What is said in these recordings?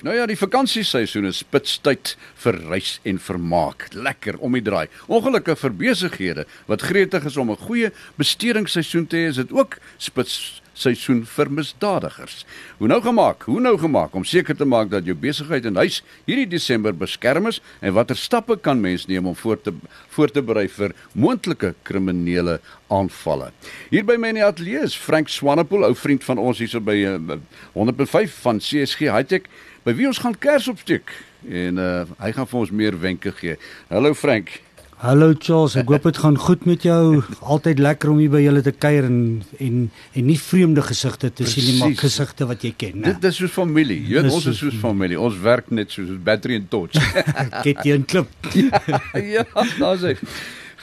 Nou ja, die vakansieseisoen is spitstyd vir reis en vermaak. Lekker om die draai. Ongelukkig vir besighede wat gretig is om 'n goeie bestedingsseisoen te hê, is dit ook spitsseisoen vir misdadigers. Hoe nou gemaak? Hoe nou gemaak om seker te maak dat jou besigheid en huis hierdie Desember beskerm is en watter stappe kan mens neem om voor te voor te berei vir moontlike kriminele aanvalle? Hier by my in die ateljee is Frank Swanepoel, ou vriend van ons hierso by uh, 100.5 van CSG Hightech by wie ons gaan kers opsteek en uh, hy gaan vir ons meer wenke gee. Hallo Frank. Hallo Charles, ek hoop dit gaan goed met jou. Altyd lekker om hier by julle te kuier en en en nie vreemde gesigte te sien nie, maar gesigte wat jy ken, né? Dit is soos familie. Jy weet ons is soos familie. Ons werk net soos battery and torch. Get jy 'n klip. ja, daar's hy.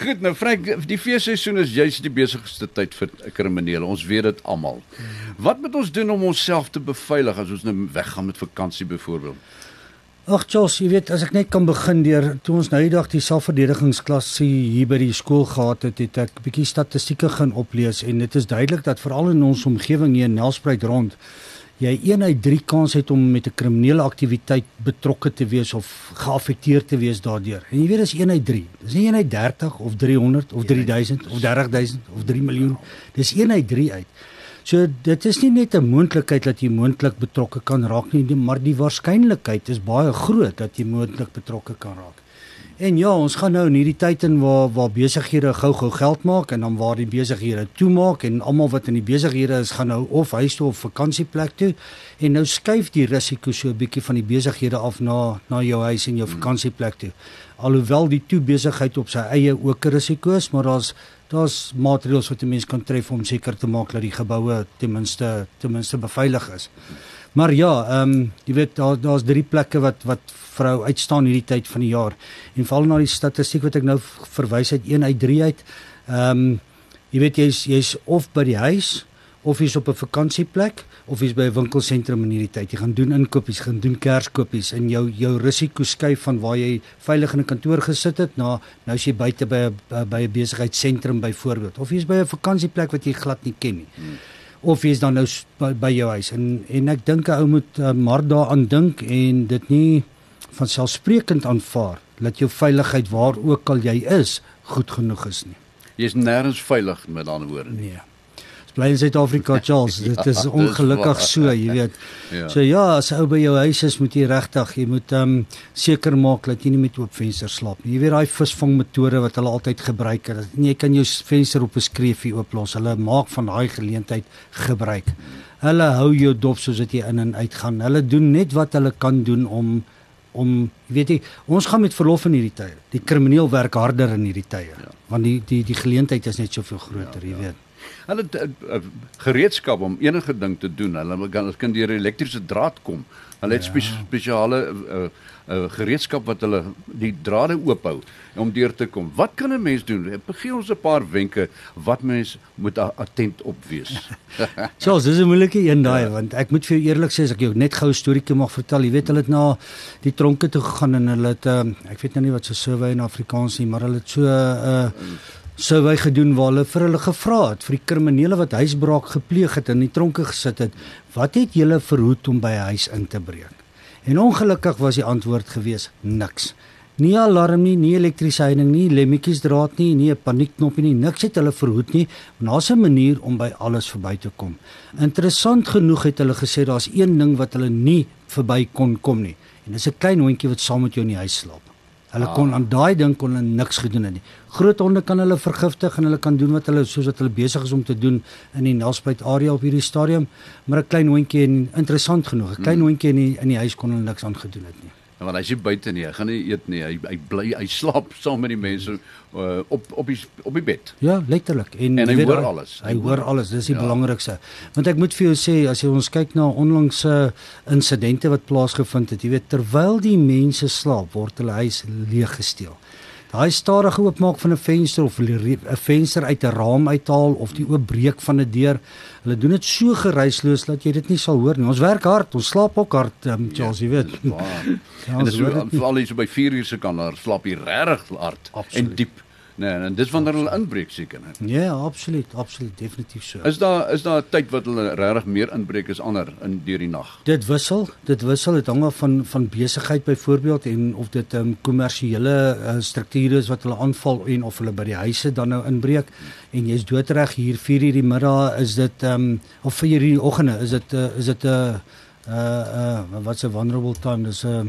Goed, nou Frank, die feesseisoen is juist die besigste tyd vir kriminele. Ons weet dit almal. Wat moet ons doen om onsself te beveilig as ons nou weggaan met vakansie byvoorbeeld? Ag Charles, jy weet as ek net kan begin deur toe ons nou die dag die selfverdedigingsklasse hier by die skool gehad het, het ek 'n bietjie statistieke gaan oplees en dit is duidelik dat veral in ons omgewing hier in Nelspruit rond jy een uit 3 kans het om met 'n kriminele aktiwiteit betrokke te wees of geaffekteer te wees daardeur. En jy weet dis een uit 3. Dis nie een uit 30 of 300 of 3000 of 30000 of 3 miljoen. Dis een uit 3 uit. So dit is nie net 'n moontlikheid dat jy moontlik betrokke kan raak nie, maar die waarskynlikheid is baie groot dat jy moontlik betrokke kan raak. En ja, ons gaan nou in hierdie tyd in waar waar besighede gou-gou geld maak en dan waar die besighede toemaak en almal wat in die besighede is gaan nou of huis toe of vakansieplek toe en nou skuif die risiko so 'n bietjie van die besighede af na na jou huis en jou vakansieplek toe. Alhoewel die toe besigheid op sy eie ook 'n risiko is, maar daar's daar's maatreëls wat 'n mens kan tref om seker te maak dat die geboue ten minste ten minste beveilig is. Maar ja, ehm um, jy weet daar daar's drie plekke wat wat vrou uitstaan hierdie tyd van die jaar. En val na die statistiek wat ek nou verwys het 1 uit 3 uit. Ehm um, jy weet jy's jy's of by die huis of jy's op 'n vakansieplek of jy's by 'n winkelsentrum in hierdie tyd. Jy gaan doen inkopies, gaan doen kerskopies en jou jou risiko skuif van waar jy veilig in 'n kantoor gesit het na nou as jy buite by 'n by 'n besigheidsentrum byvoorbeeld of jy's by 'n vakansieplek wat jy glad nie ken nie. Hmm of jy is dan nou by, by jou huis en en ek dink 'n ou moet uh, maar daaraan dink en dit nie van selfsprekend aanvaar dat jou veiligheid waar ook al jy is goed genoeg is nie. Jy is nêrens veilig met ander woorde nie. Nee bly in Suid-Afrika Charles. Ja, dit is ongelukkig so jy weet. Ja. so ja as ou by jou huis is moet jy regtig jy moet ehm um, seker maak dat jy nie met oop vensters slaap nie. Jy weet daai visvang metode wat hulle altyd gebruik het nee, jy kan jou venster op 'n skreefie ooplos. Hulle maak van daai geleentheid gebruik. Hulle hou jou dop soos dit jy in en uit gaan. Hulle doen net wat hulle kan doen om om weet jy ons gaan met verlof in hierdie tye. Die krimineel werk harder in hierdie tye. Ja. want die die die geleentheid is net soveel groter ja, jy weet Hulle het uh, gereedskap om enige ding te doen. Hulle kan as kind deur elektriese draad kom. Hulle het ja. spesiale uh, uh, gereedskap wat hulle die drade oophou om deur te kom. Wat kan 'n mens doen? Gee ons 'n paar wenke wat mens moet attent op wees. Charles, dis 'n moeilike een daai ja. want ek moet vir jou eerlik sê as ek jou net gou 'n storieetjie mag vertel. Jy weet hulle het na die tronke toe gegaan en hulle het uh, ek weet nou nie wat so survey in Afrikaans nie, maar hulle het so 'n uh, sou hy gedoen waar hulle vir hulle gevra het vir die kriminele wat huisbraak gepleeg het en in die tronke gesit het wat het julle verhoed om by 'n huis in te breek? En ongelukkig was die antwoord gewees niks. Nie alarm nie nie elektriesheiding nie lemmetjies draad nie nie 'n paniekknop nie niks het hulle verhoed nie. Daar's 'n manier om by alles verby te kom. Interessant genoeg het hulle gesê daar's een ding wat hulle nie verby kon kom nie. En dis 'n klein hondjie wat saam met jou in die huis slaap Hulle kon aan daai ding kon hulle niks gedoen het nie. Groot honde kan hulle vergiftig en hulle kan doen wat hulle soos wat hulle besig is om te doen in die Nelspruit area op hierdie stadium, maar 'n klein hondjie en interessant genoeg, 'n klein hmm. hondjie in die in die huis kon hulle niks aan gedoen het nie. Want hy's nie buite nie, hy gaan nie eet nie. Hy hy bly hy slaap saam met die mense uh, op op die op die bed. Ja, letterlik. En, en hy weet, hoor alles. Hy, hy hoor alles. Dis die ja. belangrikste. Want ek moet vir jou sê as jy ons kyk na onlangse insidente wat plaasgevind het, jy weet terwyl die mense slaap, word hulle huis leeg gesteel daai stadige oopmaak van 'n venster of 'n venster uit 'n raam uithaal of die oopbreek van 'n deur. Hulle doen dit so geruisloos dat jy dit nie sal hoor nie. Ons werk hard, ons slaap ook hard, um, Charles, jy weet. Ja, en dis veral hier so by 4 uur se kan daar slaap jy regtig hard Absoluut. en diep. Nee, en dis wanneer hulle inbreek seker, né? Ja, absoluut, absoluut, definitief so. Is daar is daar 'n tyd wat hulle regtig meer inbreek as ander in deur die nag? Dit wissel, dit wissel, dit hang af van van besigheid byvoorbeeld en of dit 'n um, kommersiële uh, strukture is wat hulle aanval en of hulle by die huise dan nou inbreek. En jy's doodreg hier 4:00 die middag is dit ehm um, of 4:00 die oggende is dit uh, is dit 'n uh, uh uh wat's 'n vulnerable time dis 'n uh,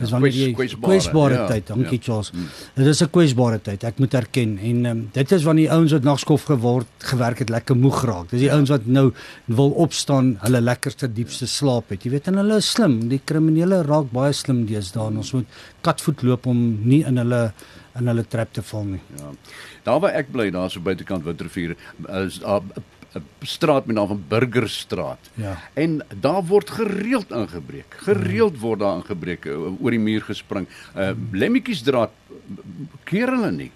dis wanneer jy kwesbare ja, tyd dankie ja. Charles. Hmm. dit is 'n kwesbare tyd ek moet erken. En um, dit is wanneer die ouens wat nagskof geword gewerk het lekker moeg raak dis die ouens wat nou wil opstaan hulle lekkerste diepste slaap het. Jy weet en hulle is slim. Die kriminele raak baie slim deesdae. Ons moet katvoet loop om nie in hulle in hulle trap te val nie. Ja. Daar waar ek bly daar so buitekant Witrifuur is daar 'n straat met naam van Burgerstraat. Ja. En daar word gereeld ingebreek. Gereeld word daar ingebreek, eh, oor die muur gespring. Uh lemmetjiesdraad keer hulle nie.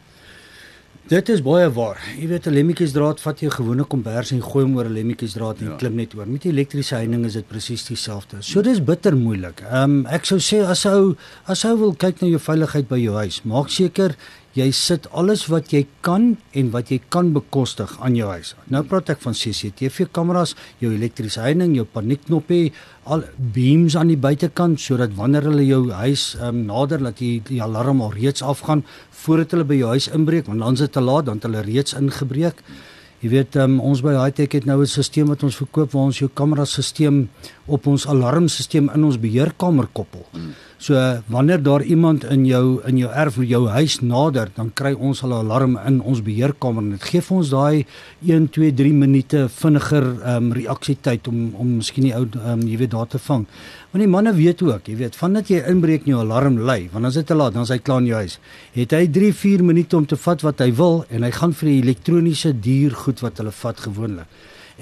Dit is baie waar. Jy weet 'n lemmetjiesdraad vat jy 'n gewone kombers en gooi hom oor 'n lemmetjiesdraad en ja. klim net oor. Met elektriese heining is dit presies dieselfde. So dis bitter moeilik. Ehm um, ek sou sê as ou as ou wil kyk na jou veiligheid by jou huis, maak seker jy sit alles wat jy kan en wat jy kan bekostig aan jou huis. Nou praat ek van CCTV kameras, jou elektriese heining, jou paniekknoppie, al beams aan die buitekant sodat wanneer hulle jou huis um, nader dat die, die alarm al reeds afgaan voordat hulle by jou huis inbreek, want dan is dit te laat, dan het hulle reeds ingebreek. Jy weet um, ons by Hightech het nou 'n stelsel wat ons verkoop waar ons jou kamerasisteem op ons alarmstelsel in ons beheerkamer koppel. Hmm. So wanneer daar iemand in jou in jou erf jou huis nader, dan kry ons al 'n alarm in ons beheerkamer en dit gee vir ons daai 1 2 3 minute vinniger ehm um, reaksietyd om om miskien die ou ehm um, jy weet daar te vang. Want die manne weet ook, jy weet, vandat jy inbreek en jou alarm lui, want as dit te laat, dan is hy klaar in jou huis. Het hy 3 4 minute om te vat wat hy wil en hy gaan vir die elektroniese dier goed wat hulle vat gewoonlik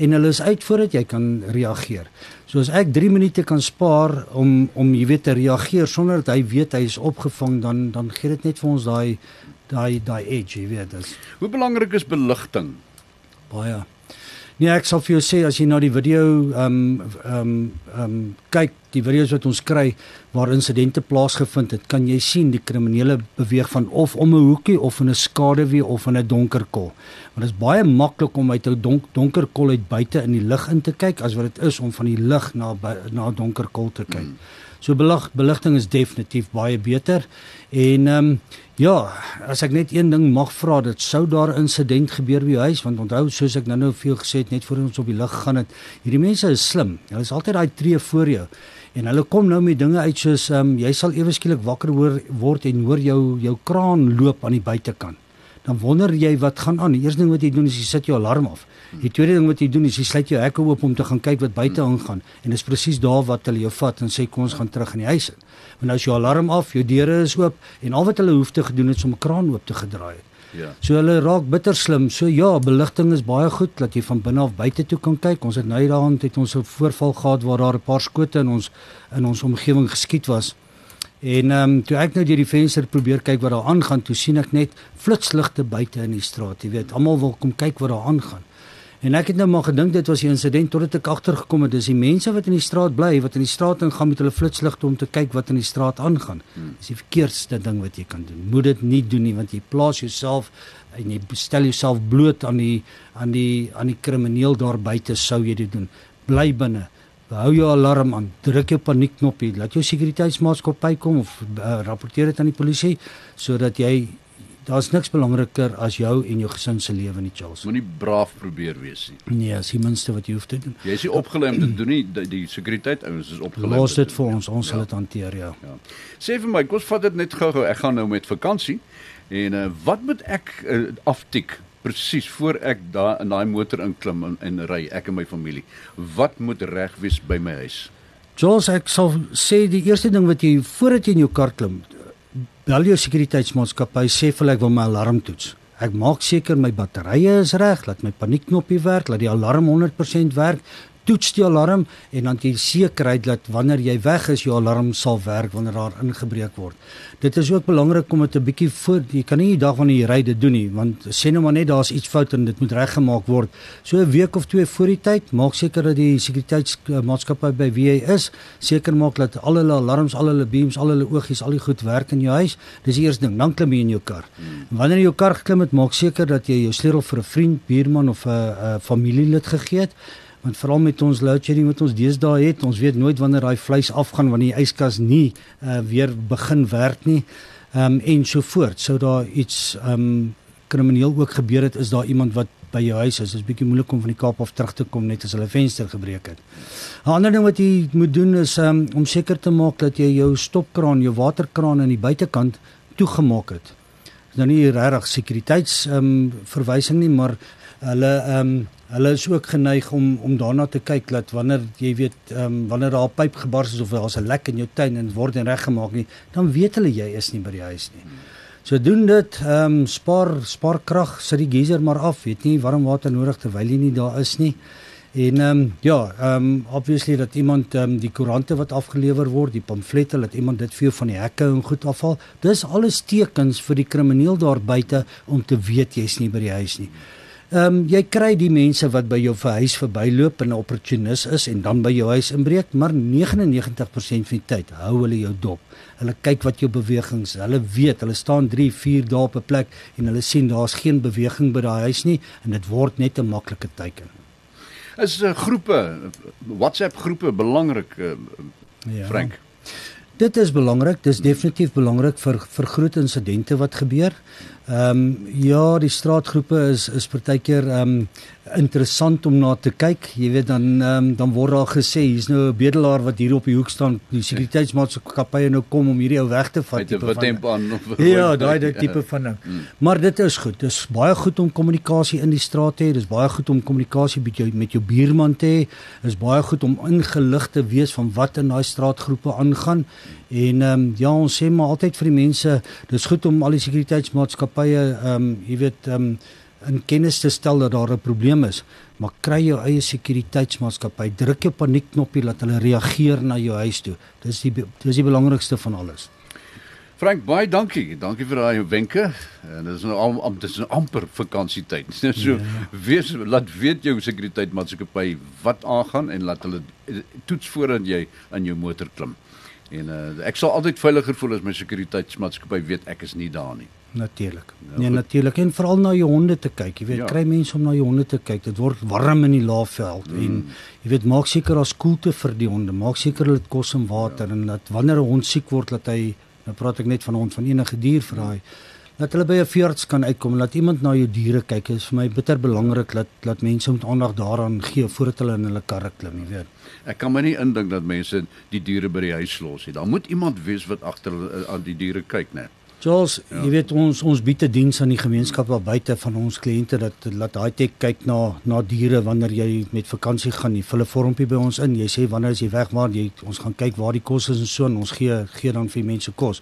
en hulle is uit voordat jy kan reageer. So as ek 3 minute kan spaar om om jy weet te reageer sonder dat hy weet hy is opgevang dan dan gee dit net vir ons daai daai daai edge, jy weet dit. Hoe belangrik is beligting? Baie. Nee, ek sal vir jou sê as jy na die video ehm um, ehm um, ehm um, kyk, die video's wat ons kry waar insidente plaasgevind het, kan jy sien die kriminele beweeg van of om 'n hoekie of in 'n skaduwee of in 'n donker kol. Want dit is baie maklik om uit 'n donk, donker kol uit buite in die lig in te kyk as wat dit is om van die lig na na 'n donker kol te kyk. Hmm. So belig, beligting is definitief baie beter. En ehm um, ja, as ek net een ding mag vra, dit sou daar 'n insident gebeur by jou huis want onthou soos ek nou-nou veel gesê het net voor ons op die lig gegaan het, hierdie mense is slim. Hulle is altyd daai tree voor jou. En hulle kom nou met dinge uit soos ehm um, jy sal ewe skielik wakker hoor word en hoor jou jou kraan loop aan die buitekant dan wonder jy wat gaan aan. Die eerste ding wat jy doen is jy sit jou alarm af. Die tweede ding wat jy doen is jy sluit jou hekke oop om te gaan kyk wat buite aangaan en dit is presies daar wat hulle jou vat en sê kom ons gaan terug in die huis in. Want nou is jou alarm af, jou deure is oop en al wat hulle hoef te gedoen het is om 'n kraan oop te gedraai het. Ja. So hulle raak bitter slim. So ja, beligting is baie goed dat jy van binne af buite toe kan kyk. Ons het nou daaraan het ons 'n voorval gehad waar daar 'n paar skote in ons in ons omgewing geskiet was. En ehm um, toe ek nou deur die venster probeer kyk wat daar aangaan, toe sien ek net flitsligte buite in die straat. Jy weet, almal wil kom kyk wat daar aangaan. En ek het nou maar gedink dit was 'n insident totdat ek agtergekom het dis die mense wat in die straat bly, wat in die straat ingaan met hulle flitsligte om te kyk wat in die straat aangaan. Hmm. Dis die verkeerdste ding wat jy kan doen. Moet dit nie doen nie want jy plaas jouself en jy stel jouself bloot aan die aan die aan die krimineel daar buite sou jy dit doen. Bly binne hou jou alarm aan, druk jou paniekknopie, laat jou sekuriteitsmaatskappy kom of uh, rapporteer dit aan die polisie sodat jy daar's niks belangriker as jou en jou gesin se lewe nie, Charles. Moenie braaf probeer wees nie. Nee, as die minste wat jy hoef te doen. Jy is nie opgelei om te doen nie, die, die sekuriteit ouens is opgelei. Los dit vir ons, ons ja. sal dit hanteer, ja. ja. Sê vir my, kom ons vat dit net gou-gou. Ek gaan nou met vakansie en uh, wat moet ek uh, aftik presies voor ek daar in daai motor inklim en, en ry ek en my familie. Wat moet reg wees by my huis? Jules, ek sal sê die eerste ding wat jy voordat jy in jou kar klim, bel jou sekuriteitsmaatskappy, sê vir hulle ek wil my alarm toets. Ek maak seker my batterye is reg, laat my paniekknopie werk, laat die alarm 100% werk. Toets die alarm en dan jy sekerheid dat wanneer jy weg is, jou alarm sal werk wanneer daar ingebreek word. Dit is ook belangrik om dit 'n bietjie voor jy kan nie die dag wanneer jy ry dit doen nie, want sê nou maar net daar's iets fout en dit moet reggemaak word. So 'n week of twee voor die tyd, maak seker dat die sekuriteitsmaatskappy by wie jy is, seker maak dat al hulle alarms, al hulle beams, al hulle oogies, al die goed werk in jou huis. Dis die eerste ding. Dan klim jy in jou kar. Hmm. Wanneer jy jou kar geklim het, maak seker dat jy jou sleutel vir 'n vriend, buurman of 'n familielid gegee het want veral met ons load shedding wat ons deesdae het, ons weet nooit wanneer daai vleis afgaan wanneer die yskas nie uh, weer begin werk nie. Ehm um, en so voort. Sou daar iets ehm um, krimineel ook gebeur het, is daar iemand wat by jou huis is. Dit is bietjie moeilik om van die Kaap af terug te kom net as hulle venster gebreek het. 'n Ander ding wat jy moet doen is um, om seker te maak dat jy jou stopkraan, jou waterkraan aan die buitekant toegemaak het. Dis nou nie regtig sekuriteits ehm um, verwysing nie, maar hulle ehm um, hulle is ook geneig om om daarna te kyk dat wanneer jy weet ehm um, wanneer daar 'n pyp gebars is of daar's 'n lek in jou tuin en word en reggemaak nie, dan weet hulle jy is nie by die huis nie. So doen dit ehm um, spaar spaar krag, sit die geyser maar af, weet nie warm water nodig terwyl jy nie daar is nie. En ehm um, ja, ehm um, obviously dat iemand ehm um, die koerante wat afgelewer word, die pamflette, dat iemand dit vir jou van die hekke en goed afhaal. Dis alles tekens vir die krimineel daar buite om te weet jy's nie by die huis nie. Ehm um, jy kry die mense wat by jou huis verbyloop en 'n opportunis is en dan by jou huis inbreek, maar 99% van die tyd hou hulle jou dop. Hulle kyk wat jou bewegings, hulle weet, hulle staan 3, 4 dae op 'n plek en hulle sien daar's geen beweging by daai huis nie en dit word net 'n maklike teken. Is uh, groepe WhatsApp groepe belangrik uh, ja. Frank? Dit is belangrik, dis definitief belangrik vir vir groot insidente wat gebeur. Ehm um, ja, die straatgroepe is is partykeer ehm um, interessant om na te kyk. Jy weet dan ehm um, dan word daar gesê hier's nou 'n bedelaar wat hier op die hoek staan. Die sekuriteitsmaatskappye nou kom om hierdie ou weg te vat. Tipe van Ja, daai daai tipe van ding. Mm. Maar dit is goed. Dis baie goed om kommunikasie in die straat te hê. Dis baie goed om kommunikasie met jou met jou buurman te hê. Dis baie goed om ingelig te wees van wat in daai straatgroepe aangaan. En ehm um, ja, ons sê maar altyd vir die mense, dis goed om al die sekuriteitsmaatskappye ehm um, jy weet ehm um, in kennis te stel dat daar 'n probleem is, maar kry jou eie sekuriteitsmaatskappy, druk jou paniekknoppie laat hulle reageer na jou huis toe. Dis die dis die belangrikste van alles. Frank, baie dankie. Dankie vir daai wenke. En dit is nou al am, dit is nou amper vakansietyd. So ja. wees laat weet jou sekuriteitsmaatskappy wat aangaan en laat hulle toets voordat jy in jou motor klim. En uh, ek sal altyd veiliger voel as my sekuriteitsmaatskappy weet ek is nie daar nie. Natuurlik. Ja, nee, natuurlik en veral na jou honde te kyk. Jy weet, ja. kry mense om na jou honde te kyk. Dit word warm in die laafveld mm. en jy weet, maak seker daar's koelte vir die honde. Maak seker hulle het kos en water ja. en dat wanneer 'n hond siek word, dat hy nou praat ek net van hond van enige dier vir daai dat hulle by 'n veearts kan uitkom en laat iemand na jou diere kyk. Dit is vir my bitter belangrik dat dat mense moet aandag daaraan gee voordat hulle in hulle karre klim, jy weet. Ek kan my nie indink dat mense die diere by die huis los nie. Daar moet iemand wees wat agter aan die diere kyk, né? Charles, ja. jy weet ons ons bied 'n diens aan die gemeenskap daar buite van ons kliënte dat laat daai tek kyk na na diere wanneer jy met vakansie gaan. Jy vul 'n vormpie by ons in. Jy sê wanneer as jy weg maar jy ons gaan kyk waar die kos is en so en ons gee gee dan vir mense kos.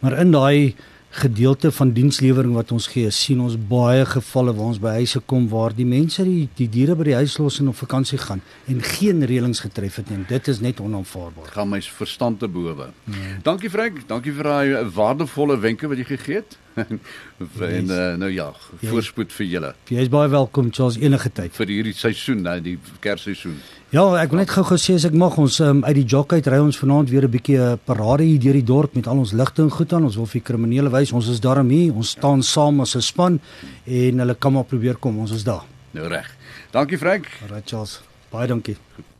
Maar in daai gedeelte van dienslewering wat ons gee, sien ons baie gevalle waar ons by huise kom waar die mense die die diere by die huis los en op vakansie gaan en geen reëlings getref het nie. Dit is net onaanvaarbaar. Gaan my verstand te bowe. Ja. Dankie Frank, dankie vir daai waardevolle wenke wat jy gegee het. en uh, nou ja, voorspoed vir julle. Jy is baie welkom Charles enige tyd vir hierdie seisoen, nou die Kersseisoen. Ja, ek wil net gou-gou sê as ek mag ons um, uit die jog uit ry ons vanaand weer 'n bietjie 'n parade hier deur die dorp met al ons ligte en goed aan. Ons wil vir kriminele wys ons is daar om hier. Ons staan saam as 'n span en hulle kan maar probeer kom. Ons is daar. Nou reg. Dankie Frank. Alright Charles. Baie dankie. Goed.